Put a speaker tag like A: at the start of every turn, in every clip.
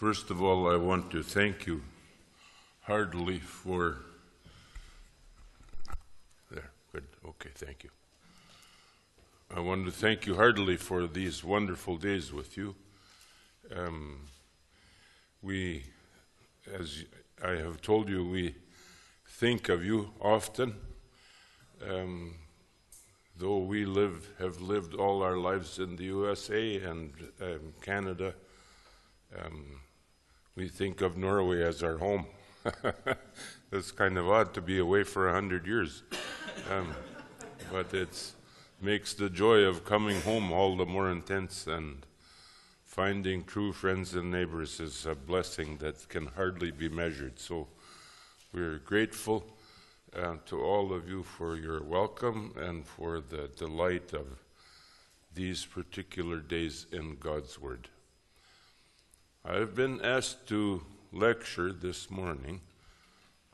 A: First of all, I want to thank you heartily for. There, good. Okay, thank you. I want to thank you heartily for these wonderful days with you. Um, we, as I have told you, we think of you often. Um, though we live, have lived all our lives in the USA and um, Canada, um, we think of Norway as our home. it's kind of odd to be away for a hundred years, um, but it makes the joy of coming home all the more intense. And finding true friends and neighbors is a blessing that can hardly be measured. So we're grateful uh, to all of you for your welcome and for the delight of these particular days in God's Word. I've been asked to lecture this morning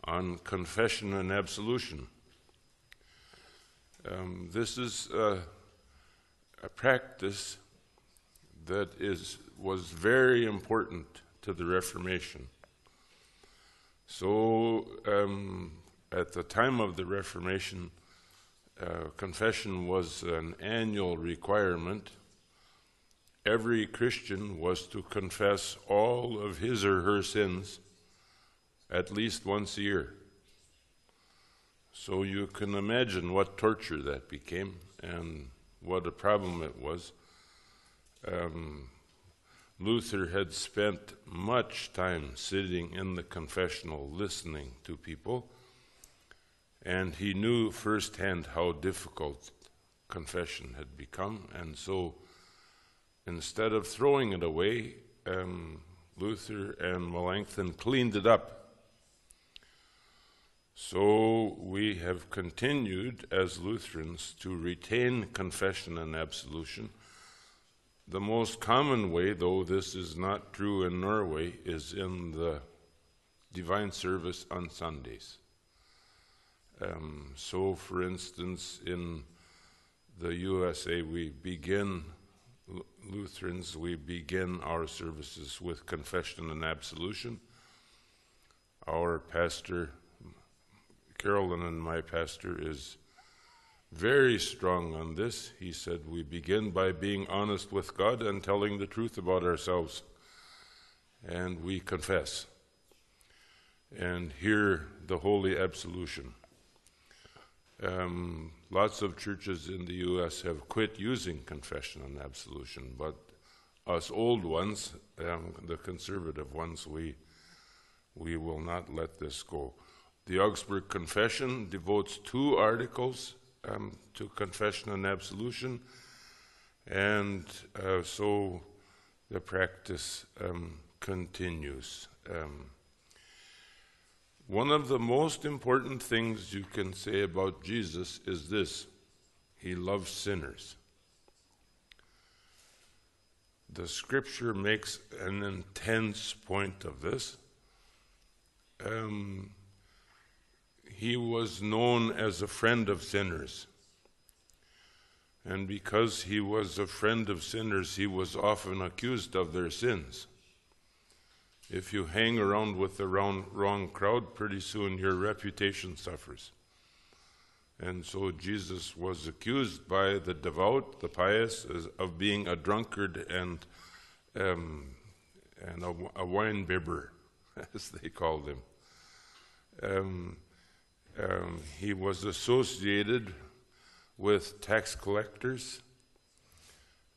A: on confession and absolution. Um, this is a, a practice that is was very important to the Reformation. So, um, at the time of the Reformation, uh, confession was an annual requirement. Every Christian was to confess all of his or her sins at least once a year. So you can imagine what torture that became and what a problem it was. Um, Luther had spent much time sitting in the confessional listening to people, and he knew firsthand how difficult confession had become. And so instead of throwing it away, um, Luther and Melanchthon cleaned it up. So we have continued as Lutherans to retain confession and absolution the most common way, though this is not true in Norway, is in the divine service on Sundays. Um, so, for instance, in the USA, we begin, Lutherans, we begin our services with confession and absolution. Our pastor, Carolyn, and my pastor is very strong on this. He said, We begin by being honest with God and telling the truth about ourselves. And we confess and hear the holy absolution. Um, lots of churches in the U.S. have quit using confession and absolution, but us old ones, um, the conservative ones, we, we will not let this go. The Augsburg Confession devotes two articles um, to confession and absolution. And uh, so the practice um, continues. Um, one of the most important things you can say about Jesus is this He loves sinners. The scripture makes an intense point of this. Um, he was known as a friend of sinners. And because he was a friend of sinners, he was often accused of their sins. If you hang around with the wrong, wrong crowd, pretty soon your reputation suffers. And so Jesus was accused by the devout, the pious, of being a drunkard and, um, and a, a wine bibber, as they called him. Um, um, he was associated with tax collectors.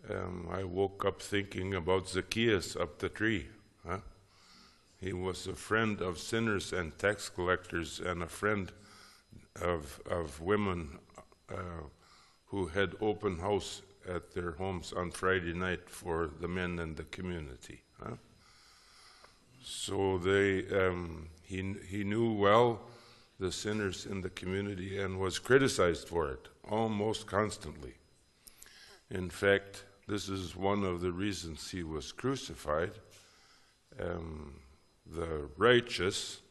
A: Um, I woke up thinking about Zacchaeus up the tree. Huh? He was a friend of sinners and tax collectors and a friend of, of women uh, who had open house at their homes on Friday night for the men in the community. Huh? So they, um, he, he knew well the sinners in the community and was criticized for it almost constantly. In fact, this is one of the reasons he was crucified. Um, the righteous,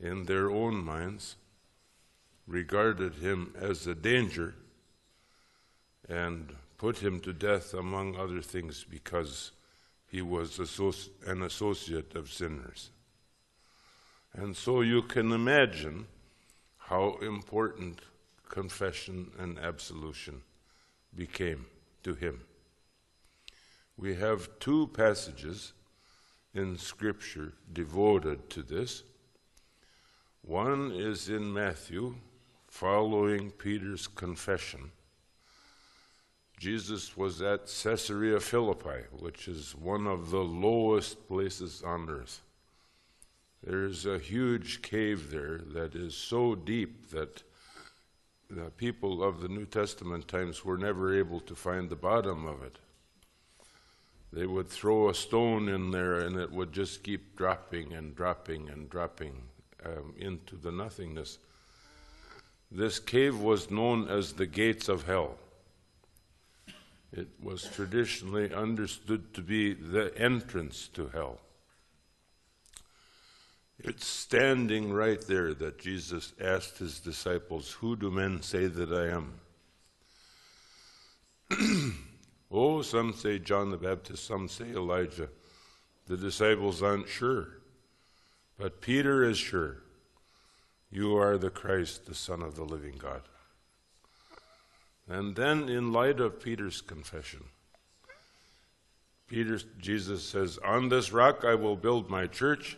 A: in their own minds, regarded him as a danger and put him to death, among other things, because he was an associate of sinners. And so you can imagine how important confession and absolution became to him. We have two passages in Scripture devoted to this. One is in Matthew, following Peter's confession. Jesus was at Caesarea Philippi, which is one of the lowest places on earth. There's a huge cave there that is so deep that the people of the New Testament times were never able to find the bottom of it. They would throw a stone in there and it would just keep dropping and dropping and dropping um, into the nothingness. This cave was known as the gates of hell. It was traditionally understood to be the entrance to hell. It's standing right there that Jesus asked his disciples, Who do men say that I am? oh, some say John the Baptist, some say Elijah. The disciples aren't sure. But Peter is sure. You are the Christ, the Son of the living God. And then, in light of Peter's confession, Peter, Jesus says, On this rock I will build my church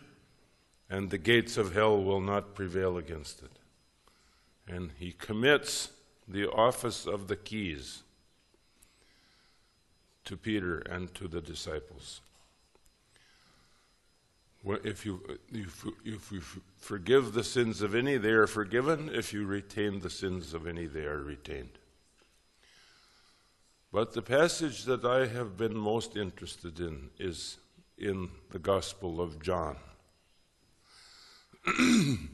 A: and the gates of hell will not prevail against it. And he commits the office of the keys to Peter and to the disciples. If you, if, if you forgive the sins of any, they are forgiven. If you retain the sins of any, they are retained. But the passage that I have been most interested in is in the Gospel of John.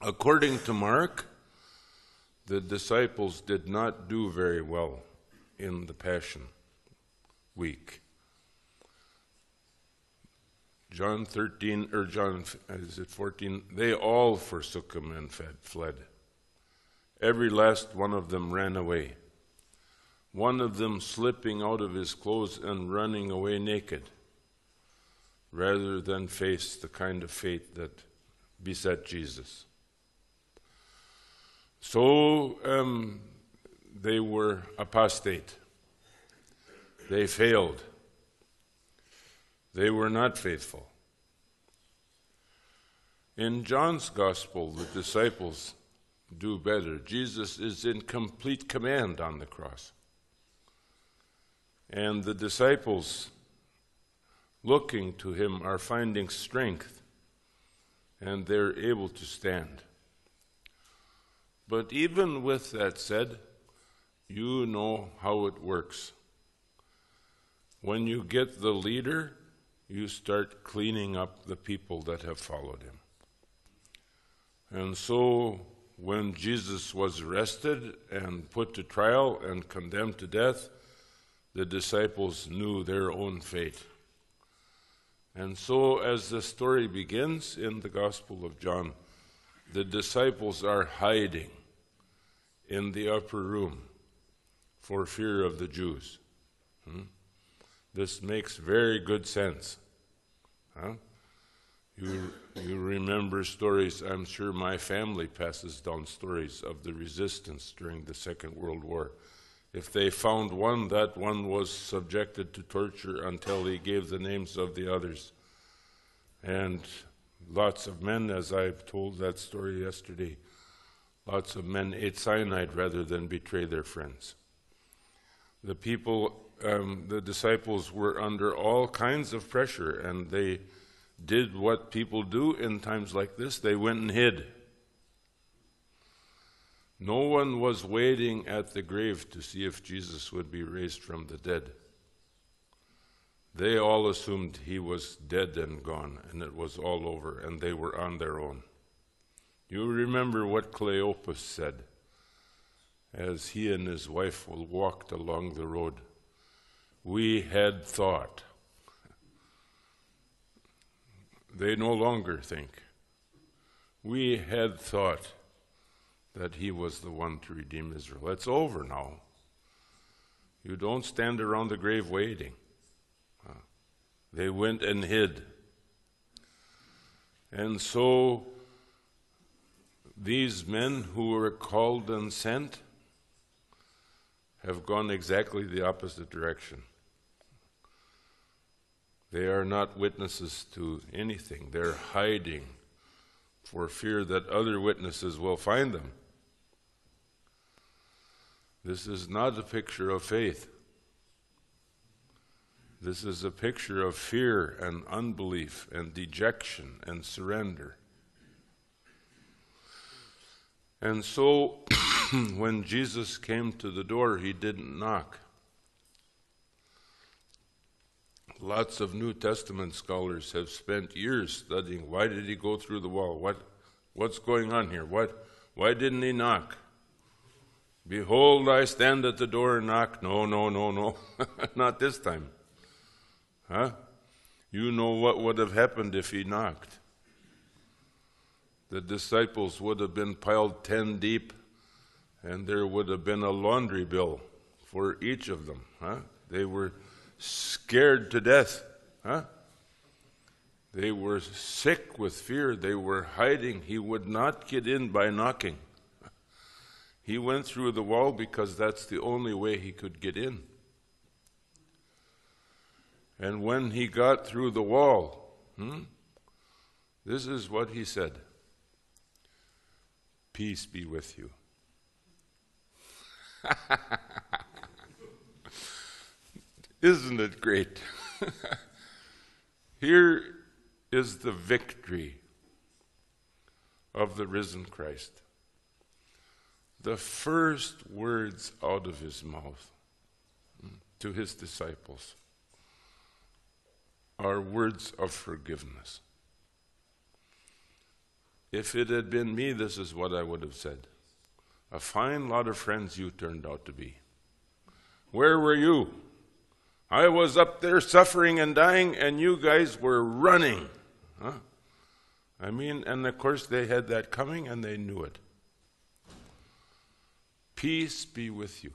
A: According to Mark, the disciples did not do very well in the Passion Week. John 13, or John, is it 14? They all forsook him and fled. Every last one of them ran away. One of them slipping out of his clothes and running away naked, rather than face the kind of fate that beset Jesus. So um, they were apostate. They failed. They were not faithful. In John's gospel, the disciples do better. Jesus is in complete command on the cross. And the disciples, looking to him, are finding strength and they're able to stand. But even with that said, you know how it works. When you get the leader, you start cleaning up the people that have followed him. And so, when Jesus was arrested and put to trial and condemned to death, the disciples knew their own fate. And so, as the story begins in the Gospel of John, the disciples are hiding in the upper room for fear of the Jews. Hmm? This makes very good sense. Huh? You, you remember stories, I'm sure my family passes down stories of the resistance during the Second World War. If they found one, that one was subjected to torture until he gave the names of the others. And lots of men, as I told that story yesterday, lots of men ate cyanide rather than betray their friends. The people, um, the disciples were under all kinds of pressure, and they did what people do in times like this they went and hid. No one was waiting at the grave to see if Jesus would be raised from the dead. They all assumed he was dead and gone, and it was all over, and they were on their own. You remember what Cleopas said as he and his wife walked along the road. We had thought. They no longer think. We had thought that he was the one to redeem Israel. It's over now. You don't stand around the grave waiting. They went and hid. And so these men who were called and sent have gone exactly the opposite direction. They are not witnesses to anything. They're hiding for fear that other witnesses will find them. This is not a picture of faith. This is a picture of fear and unbelief and dejection and surrender. And so, when Jesus came to the door, he didn't knock. Lots of New Testament scholars have spent years studying why did he go through the wall? What, what's going on here? What, why didn't he knock? Behold, I stand at the door and knock. No, no, no, no. Not this time. Huh? You know what would have happened if he knocked. The disciples would have been piled ten deep, and there would have been a laundry bill for each of them. Huh? They were scared to death. Huh? They were sick with fear. They were hiding. He would not get in by knocking. He went through the wall because that's the only way he could get in. And when he got through the wall, hmm, this is what he said Peace be with you. Isn't it great? Here is the victory of the risen Christ. The first words out of his mouth hmm, to his disciples are words of forgiveness. If it had been me, this is what I would have said. A fine lot of friends you turned out to be. Where were you? I was up there suffering and dying, and you guys were running. Huh? I mean, and of course they had that coming and they knew it. Peace be with you.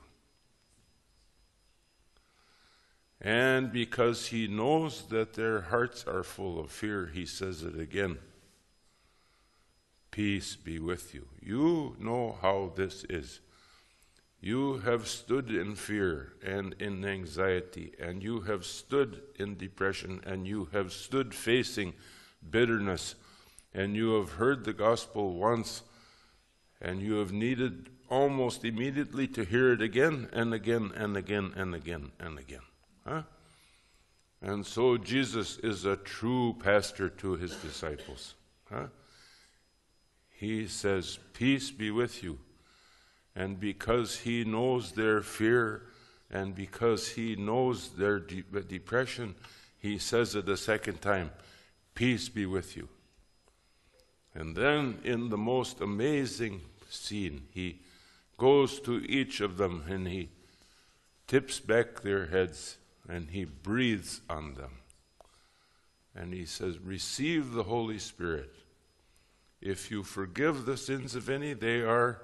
A: And because he knows that their hearts are full of fear, he says it again Peace be with you. You know how this is. You have stood in fear and in anxiety, and you have stood in depression, and you have stood facing bitterness, and you have heard the gospel once, and you have needed almost immediately to hear it again and again and again and again and again. Huh? And so Jesus is a true pastor to his disciples. Huh? He says, Peace be with you. And because he knows their fear and because he knows their de- depression, he says it a second time Peace be with you. And then, in the most amazing scene, he goes to each of them and he tips back their heads and he breathes on them. And he says, Receive the Holy Spirit. If you forgive the sins of any, they are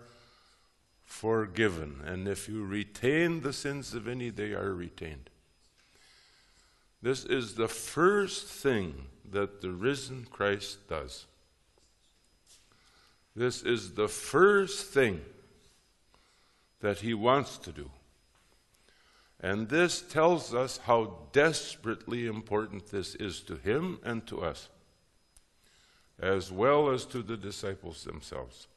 A: forgiven. And if you retain the sins of any, they are retained. This is the first thing that the risen Christ does. This is the first thing that he wants to do. And this tells us how desperately important this is to him and to us, as well as to the disciples themselves.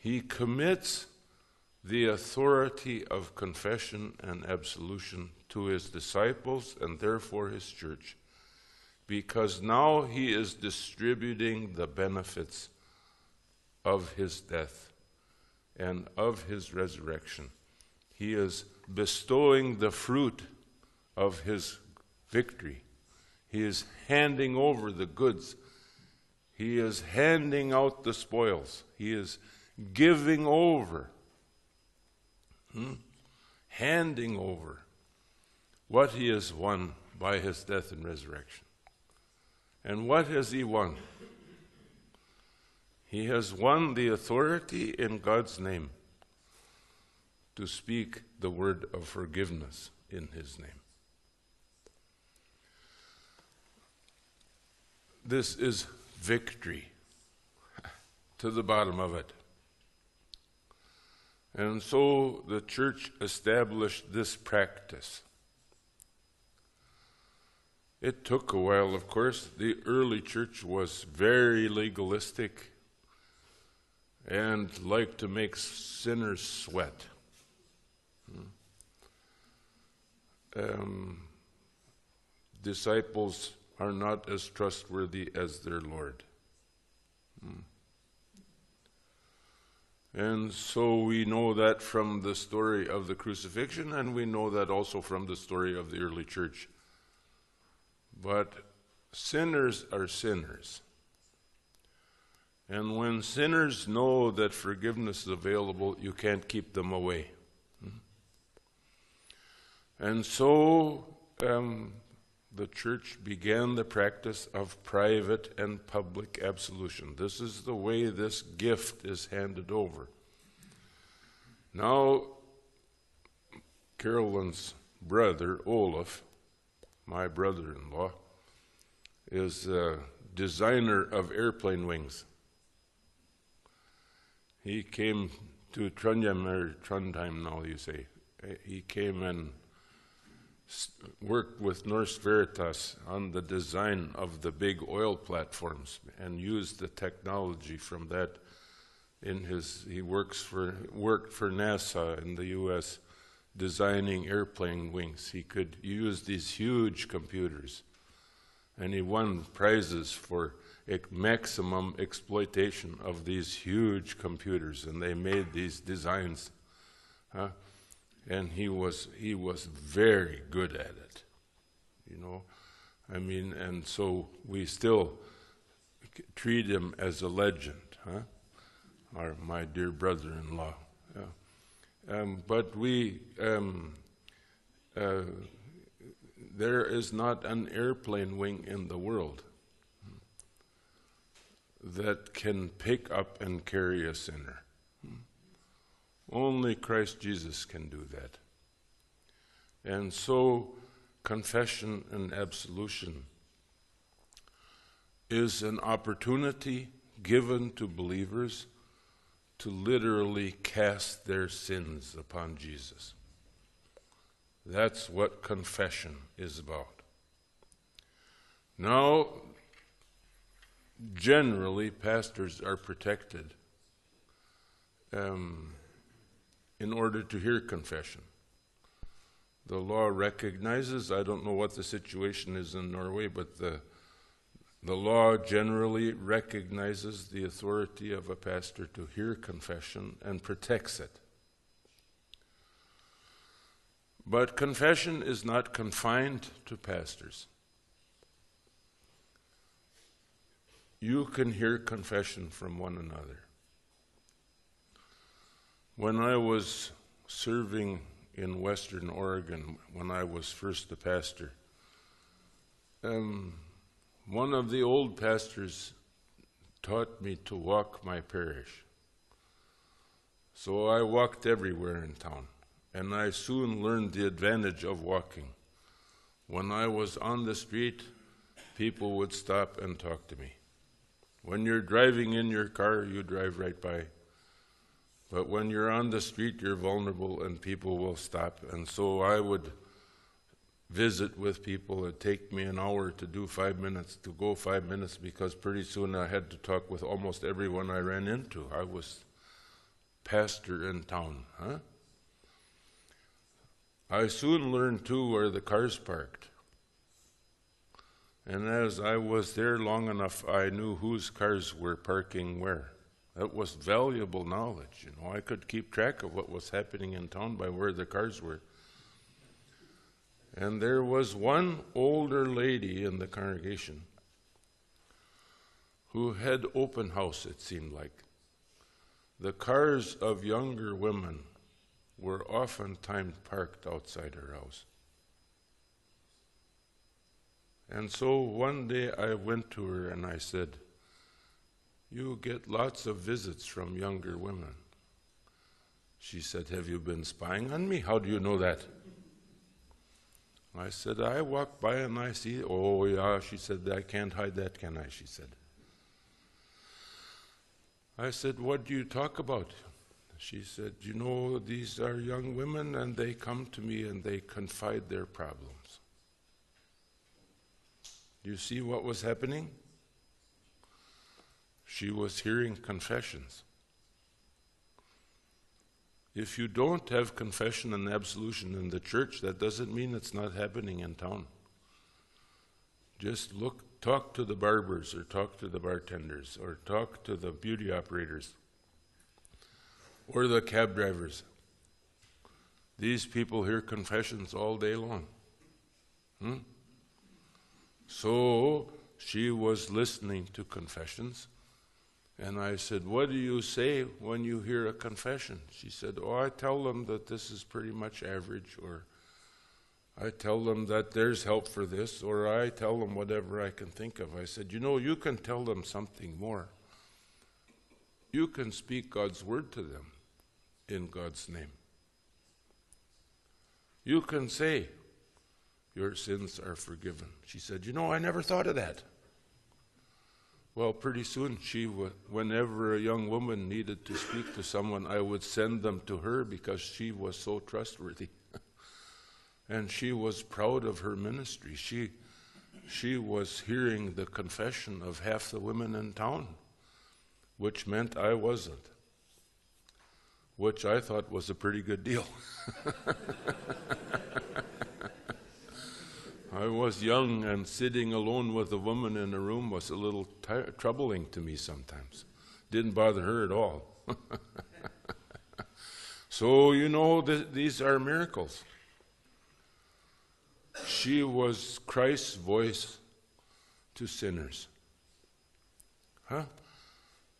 A: He commits the authority of confession and absolution to his disciples and therefore his church, because now he is distributing the benefits of his death and of his resurrection. He is bestowing the fruit of his victory. He is handing over the goods. He is handing out the spoils. He is giving over, hmm? handing over what he has won by his death and resurrection. And what has he won? He has won the authority in God's name to speak the word of forgiveness in his name. this is victory to the bottom of it. And so the church established this practice. It took a while, of course. The early church was very legalistic and liked to make sinners sweat. Um, disciples are not as trustworthy as their Lord. Hmm. And so we know that from the story of the crucifixion, and we know that also from the story of the early church. But sinners are sinners. And when sinners know that forgiveness is available, you can't keep them away. Hmm? And so um, the church began the practice of private and public absolution. This is the way this gift is handed over. Now, Carolyn's brother, Olaf, my brother in law, is a designer of airplane wings. He came to Trondheim, or Trondheim now, you say. He came and worked with Norsk Veritas on the design of the big oil platforms and used the technology from that in his he works for worked for NASA in the US designing airplane wings. He could use these huge computers. And he won prizes for maximum exploitation of these huge computers. And they made these designs huh? And he was he was very good at it you know? I mean and so we still treat him as a legend huh? Our my dear brother-in-law yeah. um, but we um, uh, there is not an airplane wing in the world that can pick up and carry a sinner only Christ Jesus can do that. And so, confession and absolution is an opportunity given to believers to literally cast their sins upon Jesus. That's what confession is about. Now, generally, pastors are protected. Um, in order to hear confession. The law recognizes, I don't know what the situation is in Norway, but the, the law generally recognizes the authority of a pastor to hear confession and protects it. But confession is not confined to pastors. You can hear confession from one another. When I was serving in Western Oregon, when I was first a pastor, um, one of the old pastors taught me to walk my parish. So I walked everywhere in town, and I soon learned the advantage of walking. When I was on the street, people would stop and talk to me. When you're driving in your car, you drive right by but when you're on the street, you're vulnerable and people will stop. And so I would visit with people. It'd take me an hour to do five minutes, to go five minutes, because pretty soon I had to talk with almost everyone I ran into. I was pastor in town, huh? I soon learned too where the cars parked. And as I was there long enough, I knew whose cars were parking where. That was valuable knowledge. You know, I could keep track of what was happening in town by where the cars were. And there was one older lady in the congregation who had open house, it seemed like. The cars of younger women were oftentimes parked outside her house. And so one day I went to her and I said, you get lots of visits from younger women. She said, Have you been spying on me? How do you know that? I said, I walk by and I see, oh yeah, she said, I can't hide that, can I? She said. I said, What do you talk about? She said, You know, these are young women and they come to me and they confide their problems. You see what was happening? She was hearing confessions. If you don't have confession and absolution in the church, that doesn't mean it's not happening in town. Just look, talk to the barbers, or talk to the bartenders, or talk to the beauty operators, or the cab drivers. These people hear confessions all day long. Hmm? So she was listening to confessions and I said, What do you say when you hear a confession? She said, Oh, I tell them that this is pretty much average, or I tell them that there's help for this, or I tell them whatever I can think of. I said, You know, you can tell them something more. You can speak God's word to them in God's name. You can say, Your sins are forgiven. She said, You know, I never thought of that. Well, pretty soon, she whenever a young woman needed to speak to someone, I would send them to her because she was so trustworthy. and she was proud of her ministry. She, she was hearing the confession of half the women in town, which meant I wasn't, which I thought was a pretty good deal. I was young, and sitting alone with a woman in a room was a little troubling to me sometimes. Didn't bother her at all. so, you know, th- these are miracles. She was Christ's voice to sinners. Huh?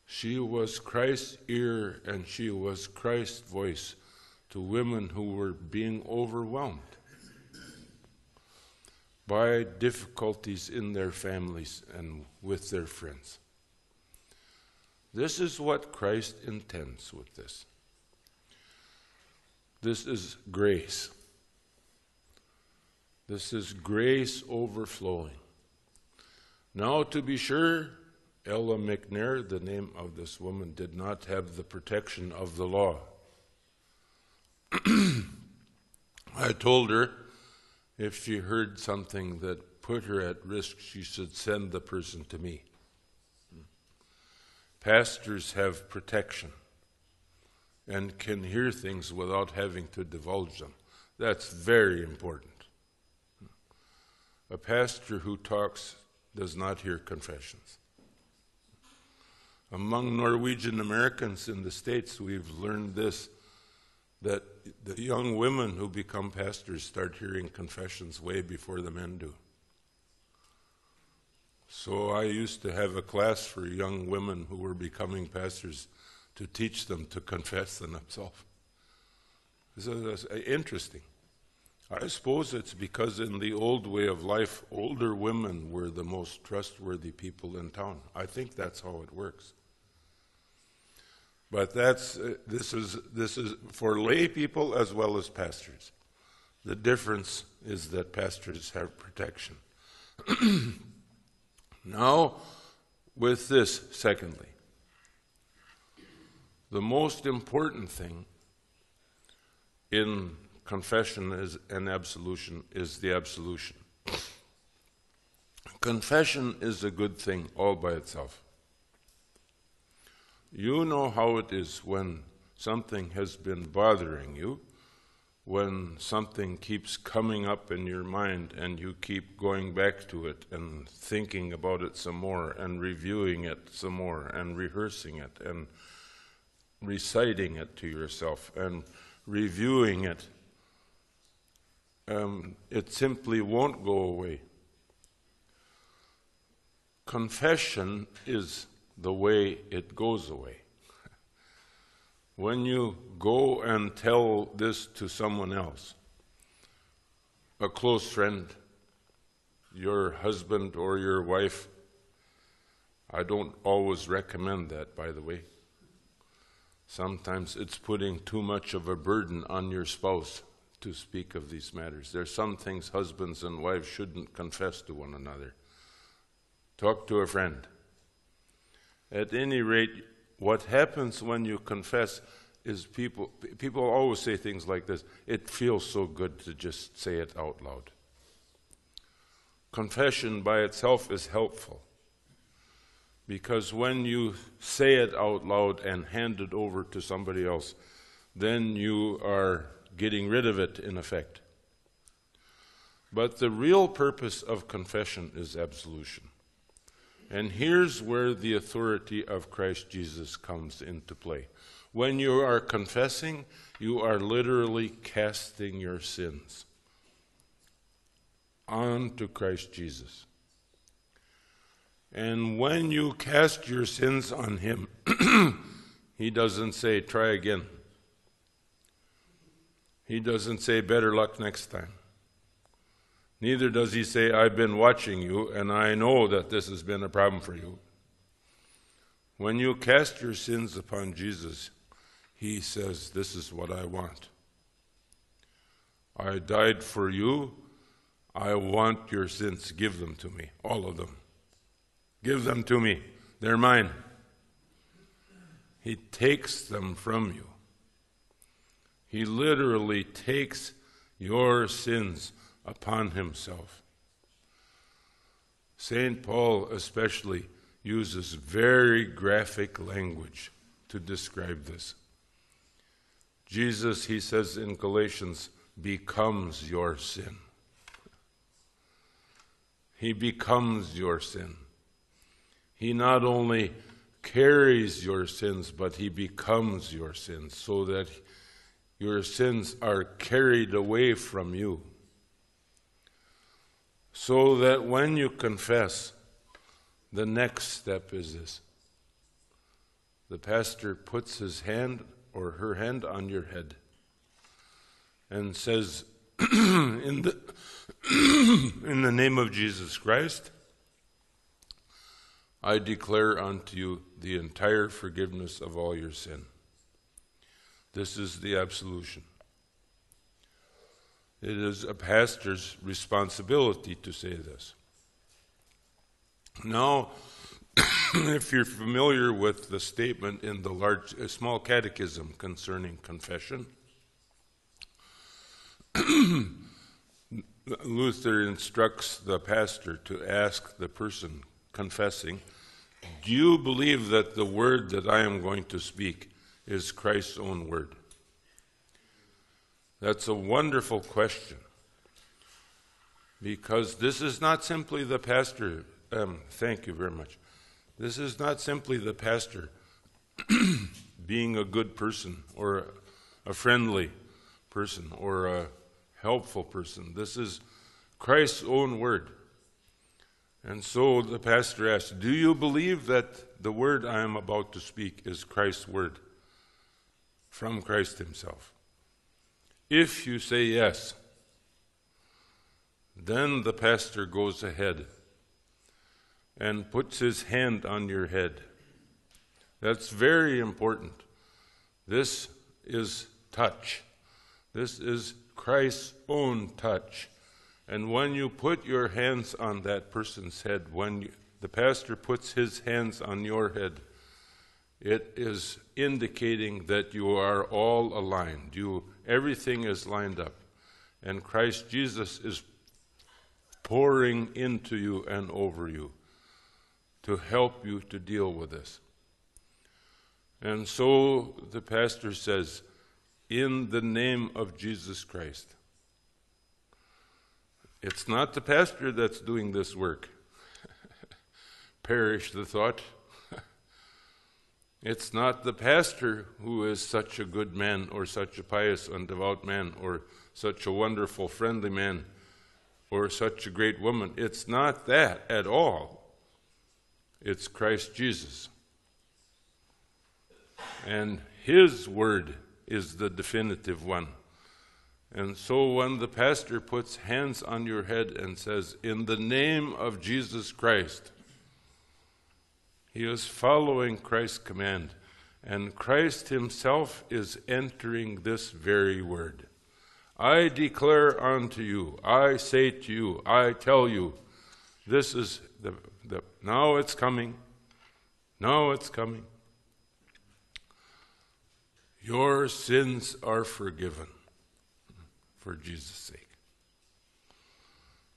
A: She was Christ's ear and she was Christ's voice to women who were being overwhelmed by difficulties in their families and with their friends. This is what Christ intends with this. This is grace. This is grace overflowing. Now, to be sure, Ella McNair, the name of this woman, did not have the protection of the law. I told her if she heard something that put her at risk, she should send the person to me. Pastors have protection and can hear things without having to divulge them. That's very important. A pastor who talks does not hear confessions. Among Norwegian Americans in the States, we've learned this that the young women who become pastors start hearing confessions way before the men do. So I used to have a class for young women who were becoming pastors to teach them to confess themselves. This is uh, interesting. I suppose it's because in the old way of life, older women were the most trustworthy people in town. I think that's how it works. But that's, uh, this, is, this is for lay people as well as pastors. The difference is that pastors have protection. now, with this, secondly, the most important thing in confession is, and absolution is the absolution. Confession is a good thing all by itself. You know how it is when something has been bothering you, when something keeps coming up in your mind and you keep going back to it and thinking about it some more and reviewing it some more and rehearsing it and reciting it to yourself and reviewing it. Um, it simply won't go away. Confession is the way it goes away. When you go and tell this to someone else, a close friend, your husband or your wife, I don't always recommend that, by the way. Sometimes it's putting too much of a burden on your spouse to speak of these matters. There are some things husbands and wives shouldn't confess to one another. Talk to a friend. At any rate, what happens when you confess is people people always say things like this. It feels so good to just say it out loud. Confession by itself is helpful because when you say it out loud and hand it over to somebody else then you are getting rid of it in effect. But the real purpose of confession is absolution and here's where the authority of Christ Jesus comes into play. When you are confessing, you are literally casting your sins onto Christ Jesus. And when you cast your sins on Him, He doesn't say, try again. He doesn't say, better luck next time. Neither does he say, I've been watching you and I know that this has been a problem for you. When you cast your sins upon Jesus, he says, This is what I want. I died for you. I want your sins. Give them to me, all of them. Give them to me. They're mine. He takes them from you. He literally takes your sins upon himself. St. Paul, especially, uses very graphic language to describe this. Jesus, he says in Galatians, becomes your sin. He becomes your sin. He not only carries your sins, but he becomes your sins so that your sins are carried away from you. So that when you confess, the next step is this the pastor puts his hand or her hand on your head and says, in, the in the name of Jesus Christ, I declare unto you the entire forgiveness of all your sin. This is the absolution. It is a pastor's responsibility to say this. Now, if you're familiar with the statement in the large, small catechism concerning confession, Luther instructs the pastor to ask the person confessing, Do you believe that the word that I am going to speak is Christ's own word? That's a wonderful question. Because this is not simply the pastor, um, thank you very much. This is not simply the pastor being a good person or a friendly person or a helpful person. This is Christ's own word. And so the pastor asked, Do you believe that the word I am about to speak is Christ's word from Christ Himself? If you say yes, then the pastor goes ahead and puts his hand on your head. That's very important. This is touch. This is Christ's own touch. And when you put your hands on that person's head, when you, the pastor puts his hands on your head, it is indicating that you are all aligned. You, everything is lined up. And Christ Jesus is pouring into you and over you to help you to deal with this. And so the pastor says, in the name of Jesus Christ. It's not the pastor that's doing this work. Perish the thought. It's not the pastor who is such a good man or such a pious and devout man or such a wonderful, friendly man or such a great woman. It's not that at all. It's Christ Jesus. And His word is the definitive one. And so when the pastor puts hands on your head and says, In the name of Jesus Christ, he is following Christ's command. And Christ himself is entering this very word. I declare unto you, I say to you, I tell you, this is the, the now it's coming. Now it's coming. Your sins are forgiven for Jesus' sake.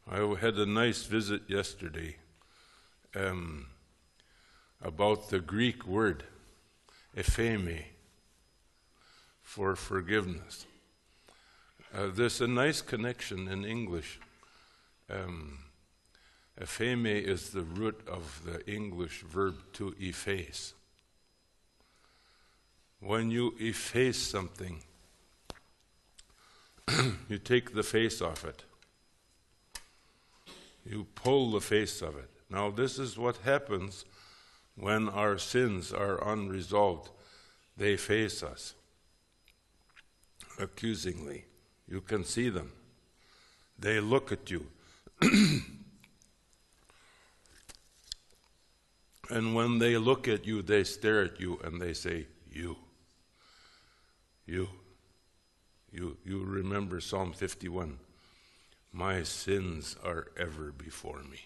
A: I had a nice visit yesterday um, about the Greek word epheme for forgiveness. Uh, there's a nice connection in English. Um, epheme is the root of the English verb to efface. When you efface something, you take the face off it. You pull the face of it. Now, this is what happens when our sins are unresolved. They face us accusingly. You can see them. They look at you. and when they look at you, they stare at you and they say, You. You. You, you remember Psalm 51. My sins are ever before me.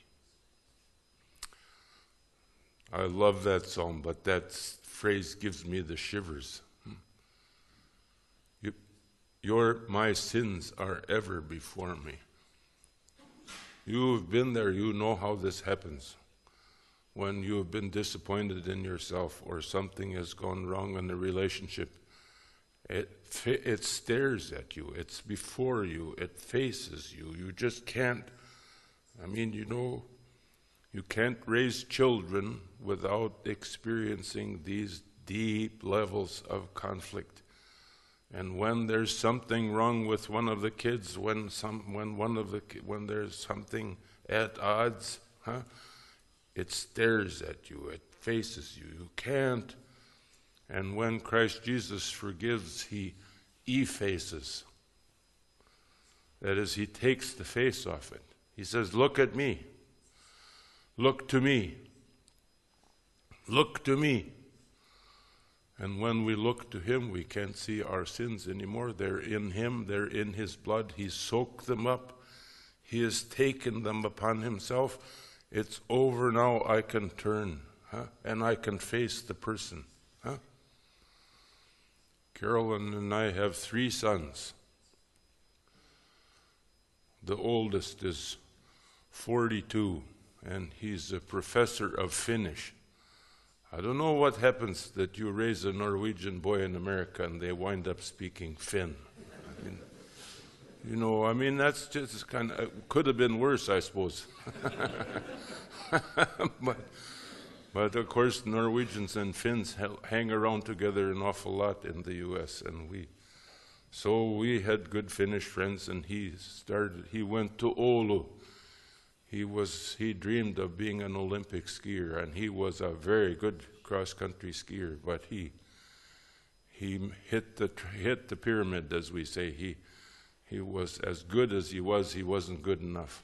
A: I love that psalm, but that phrase gives me the shivers. Hmm. You, your, my sins are ever before me. You've been there, you know how this happens. When you have been disappointed in yourself or something has gone wrong in the relationship, it, it stares at you, it's before you, it faces you. You just can't, I mean, you know, you can't raise children without experiencing these deep levels of conflict. And when there's something wrong with one of the kids, when some, when one of the, when there's something at odds, huh, it stares at you, it faces you. You can't. And when Christ Jesus forgives, he effaces. That is, he takes the face off it. He says, Look at me. Look to me. Look to me. And when we look to Him, we can't see our sins anymore. They're in Him, they're in His blood. He soaked them up, He has taken them upon Himself. It's over now. I can turn, huh? and I can face the person. Huh? Carolyn and I have three sons. The oldest is 42, and he's a professor of Finnish. I don't know what happens that you raise a Norwegian boy in America and they wind up speaking Finn. I mean, you know, I mean, that's just kind of, could have been worse, I suppose. but, but of course, Norwegians and Finns hang around together an awful lot in the U.S., and we, so we had good Finnish friends, and he started, he went to Oulu he was he dreamed of being an Olympic skier, and he was a very good cross country skier. But he he hit the hit the pyramid, as we say. He he was as good as he was. He wasn't good enough.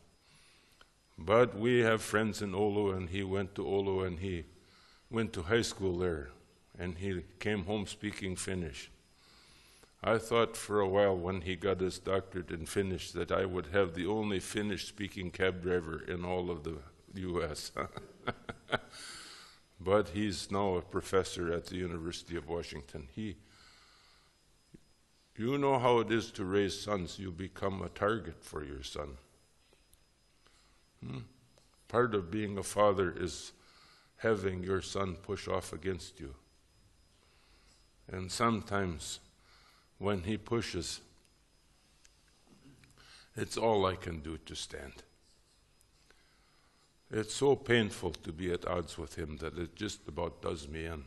A: But we have friends in Oulu, and he went to Oulu, and he went to high school there, and he came home speaking Finnish. I thought for a while when he got his doctorate in Finnish that I would have the only Finnish speaking cab driver in all of the US. but he's now a professor at the University of Washington. He you know how it is to raise sons, you become a target for your son. Hmm? Part of being a father is having your son push off against you. And sometimes when he pushes, it's all I can do to stand. It's so painful to be at odds with him that it just about does me in.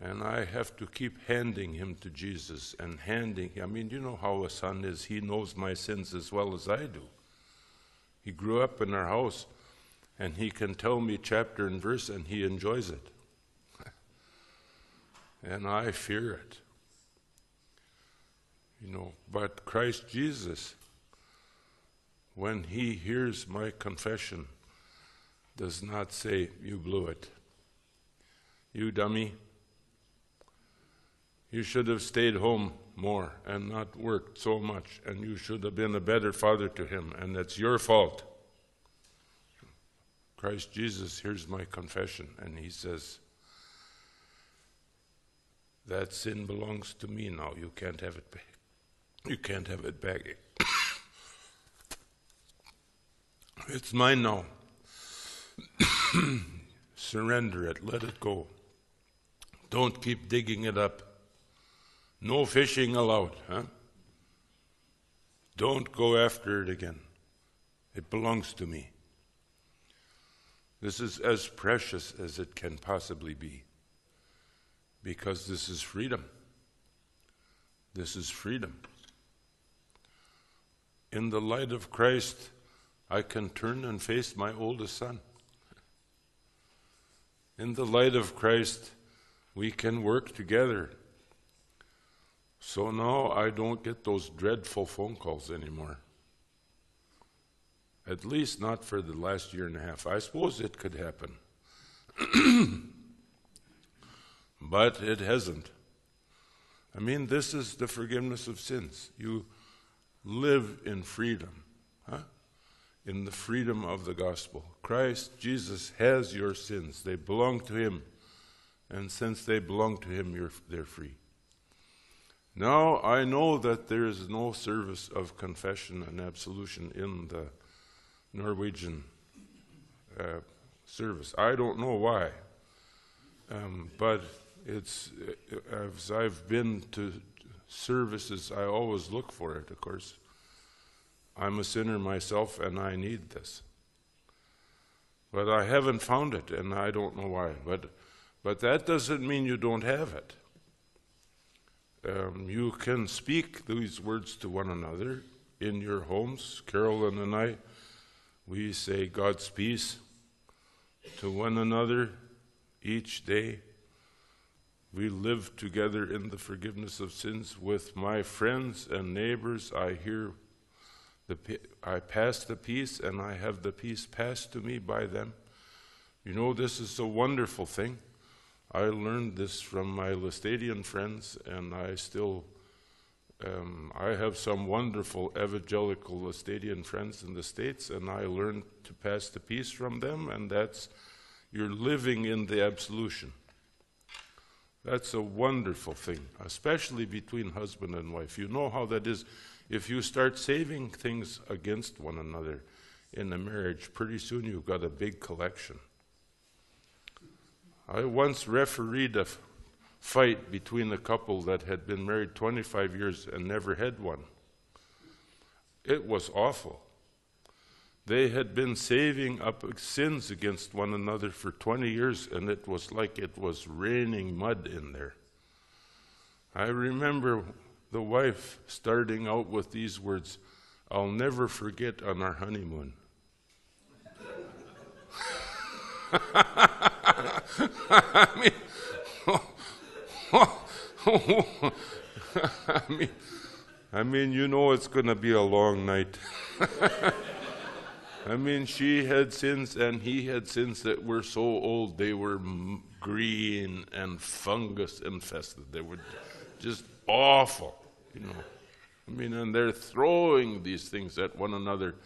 A: And I have to keep handing him to Jesus and handing him. I mean, you know how a son is. He knows my sins as well as I do. He grew up in our house and he can tell me chapter and verse and he enjoys it. and I fear it. You know, but Christ Jesus, when he hears my confession, does not say, You blew it. You dummy. You should have stayed home more and not worked so much, and you should have been a better father to him, and it's your fault. Christ Jesus, hears my confession. And he says, That sin belongs to me now. You can't have it back. You can't have it back. it's mine now. Surrender it. Let it go. Don't keep digging it up. No fishing allowed, huh? Don't go after it again. It belongs to me. This is as precious as it can possibly be because this is freedom. This is freedom. In the light of Christ, I can turn and face my oldest son. In the light of Christ, we can work together so now I don't get those dreadful phone calls anymore. At least not for the last year and a half. I suppose it could happen. but it hasn't. I mean, this is the forgiveness of sins. You live in freedom, huh? in the freedom of the gospel. Christ Jesus has your sins, they belong to Him. And since they belong to Him, they're free. Now I know that there is no service of confession and absolution in the Norwegian uh, service. I don't know why, um, but it's as I've been to services, I always look for it. Of course, I'm a sinner myself, and I need this, but I haven't found it, and I don't know why. But but that doesn't mean you don't have it. Um, you can speak these words to one another in your homes. Carolyn and I, we say God's peace to one another each day. We live together in the forgiveness of sins with my friends and neighbors. I hear the I pass the peace and I have the peace passed to me by them. You know, this is a wonderful thing. I learned this from my Laestadian friends, and I still, um, I have some wonderful evangelical Laestadian friends in the States, and I learned to pass the peace from them, and that's, you're living in the absolution. That's a wonderful thing, especially between husband and wife. You know how that is. If you start saving things against one another in a marriage, pretty soon you've got a big collection. I once refereed a fight between a couple that had been married 25 years and never had one. It was awful. They had been saving up sins against one another for 20 years, and it was like it was raining mud in there. I remember the wife starting out with these words I'll never forget on our honeymoon. I mean, I mean, I mean, you know it's going to be a long night. I mean, she had sins and he had sins that were so old they were green and fungus infested. They were just awful, you know. I mean, and they're throwing these things at one another,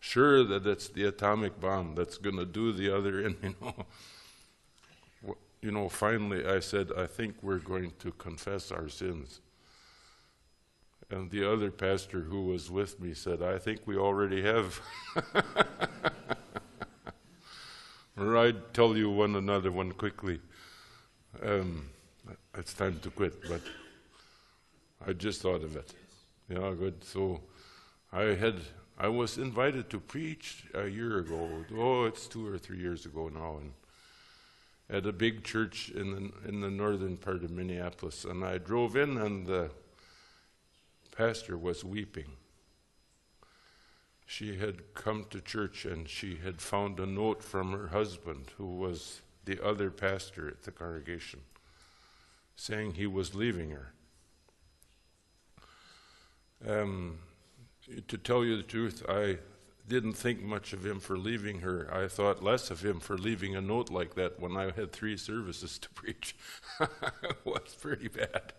A: sure that it's the atomic bomb that's going to do the other, and you know you know, finally I said, I think we're going to confess our sins. And the other pastor who was with me said, I think we already have. or I'd tell you one another one quickly. Um, it's time to quit, but I just thought of it. Yeah, good. So I had I was invited to preach a year ago. Oh, it's two or three years ago now, and at a big church in the, in the northern part of Minneapolis. And I drove in, and the pastor was weeping. She had come to church and she had found a note from her husband, who was the other pastor at the congregation, saying he was leaving her. Um, to tell you the truth, I didn't think much of him for leaving her. I thought less of him for leaving a note like that when I had three services to preach. it was pretty bad.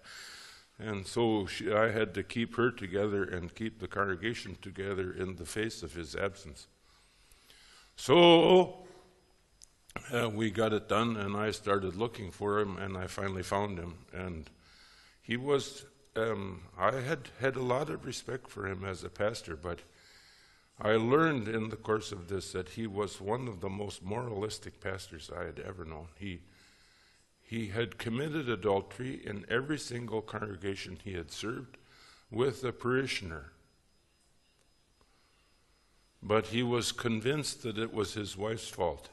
A: And so she, I had to keep her together and keep the congregation together in the face of his absence. So uh, we got it done, and I started looking for him, and I finally found him. And he was, um, I had had a lot of respect for him as a pastor, but I learned in the course of this that he was one of the most moralistic pastors I had ever known. He he had committed adultery in every single congregation he had served with a parishioner. But he was convinced that it was his wife's fault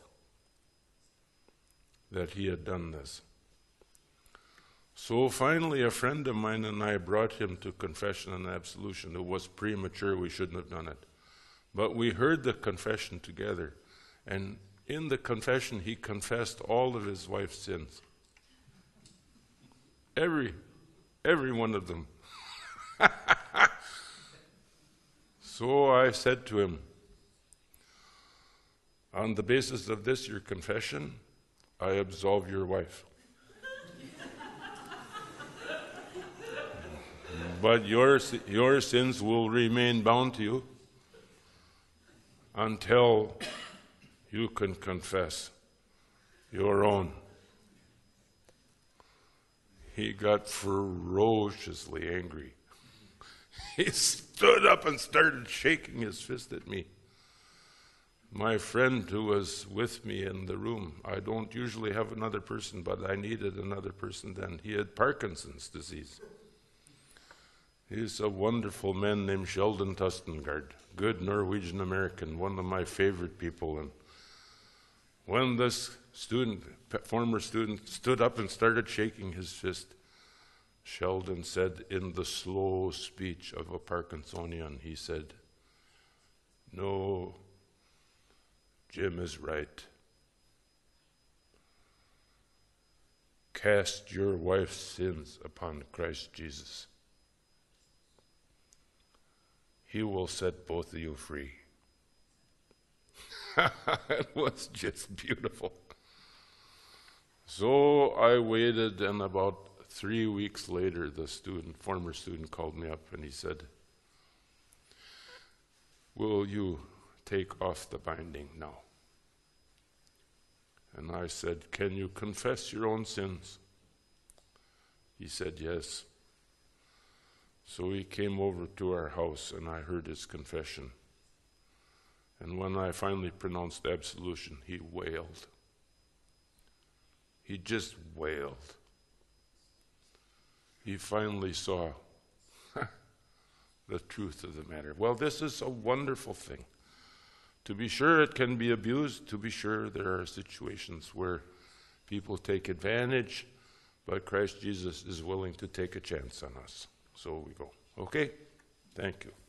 A: that he had done this. So finally, a friend of mine and I brought him to confession and absolution. It was premature, we shouldn't have done it. But we heard the confession together, and in the confession, he confessed all of his wife's sins. Every, every one of them. so I said to him, On the basis of this, your confession, I absolve your wife. but your, your sins will remain bound to you until you can confess your own he got ferociously angry. He stood up and started shaking his fist at me. My friend who was with me in the room, I don't usually have another person, but I needed another person then. He had Parkinson's disease. He's a wonderful man named Sheldon Tostengard, good Norwegian American, one of my favorite people. And when this student, former student, stood up and started shaking his fist. Sheldon said in the slow speech of a Parkinsonian, he said, No, Jim is right. Cast your wife's sins upon Christ Jesus. He will set both of you free. it was just beautiful. So I waited, and about three weeks later, the student, former student, called me up and he said, Will you take off the binding now? And I said, Can you confess your own sins? He said, Yes. So he came over to our house and I heard his confession. And when I finally pronounced absolution, he wailed. He just wailed. He finally saw the truth of the matter. Well, this is a wonderful thing. To be sure, it can be abused. To be sure, there are situations where people take advantage, but Christ Jesus is willing to take a chance on us. So we go. Okay? Thank you.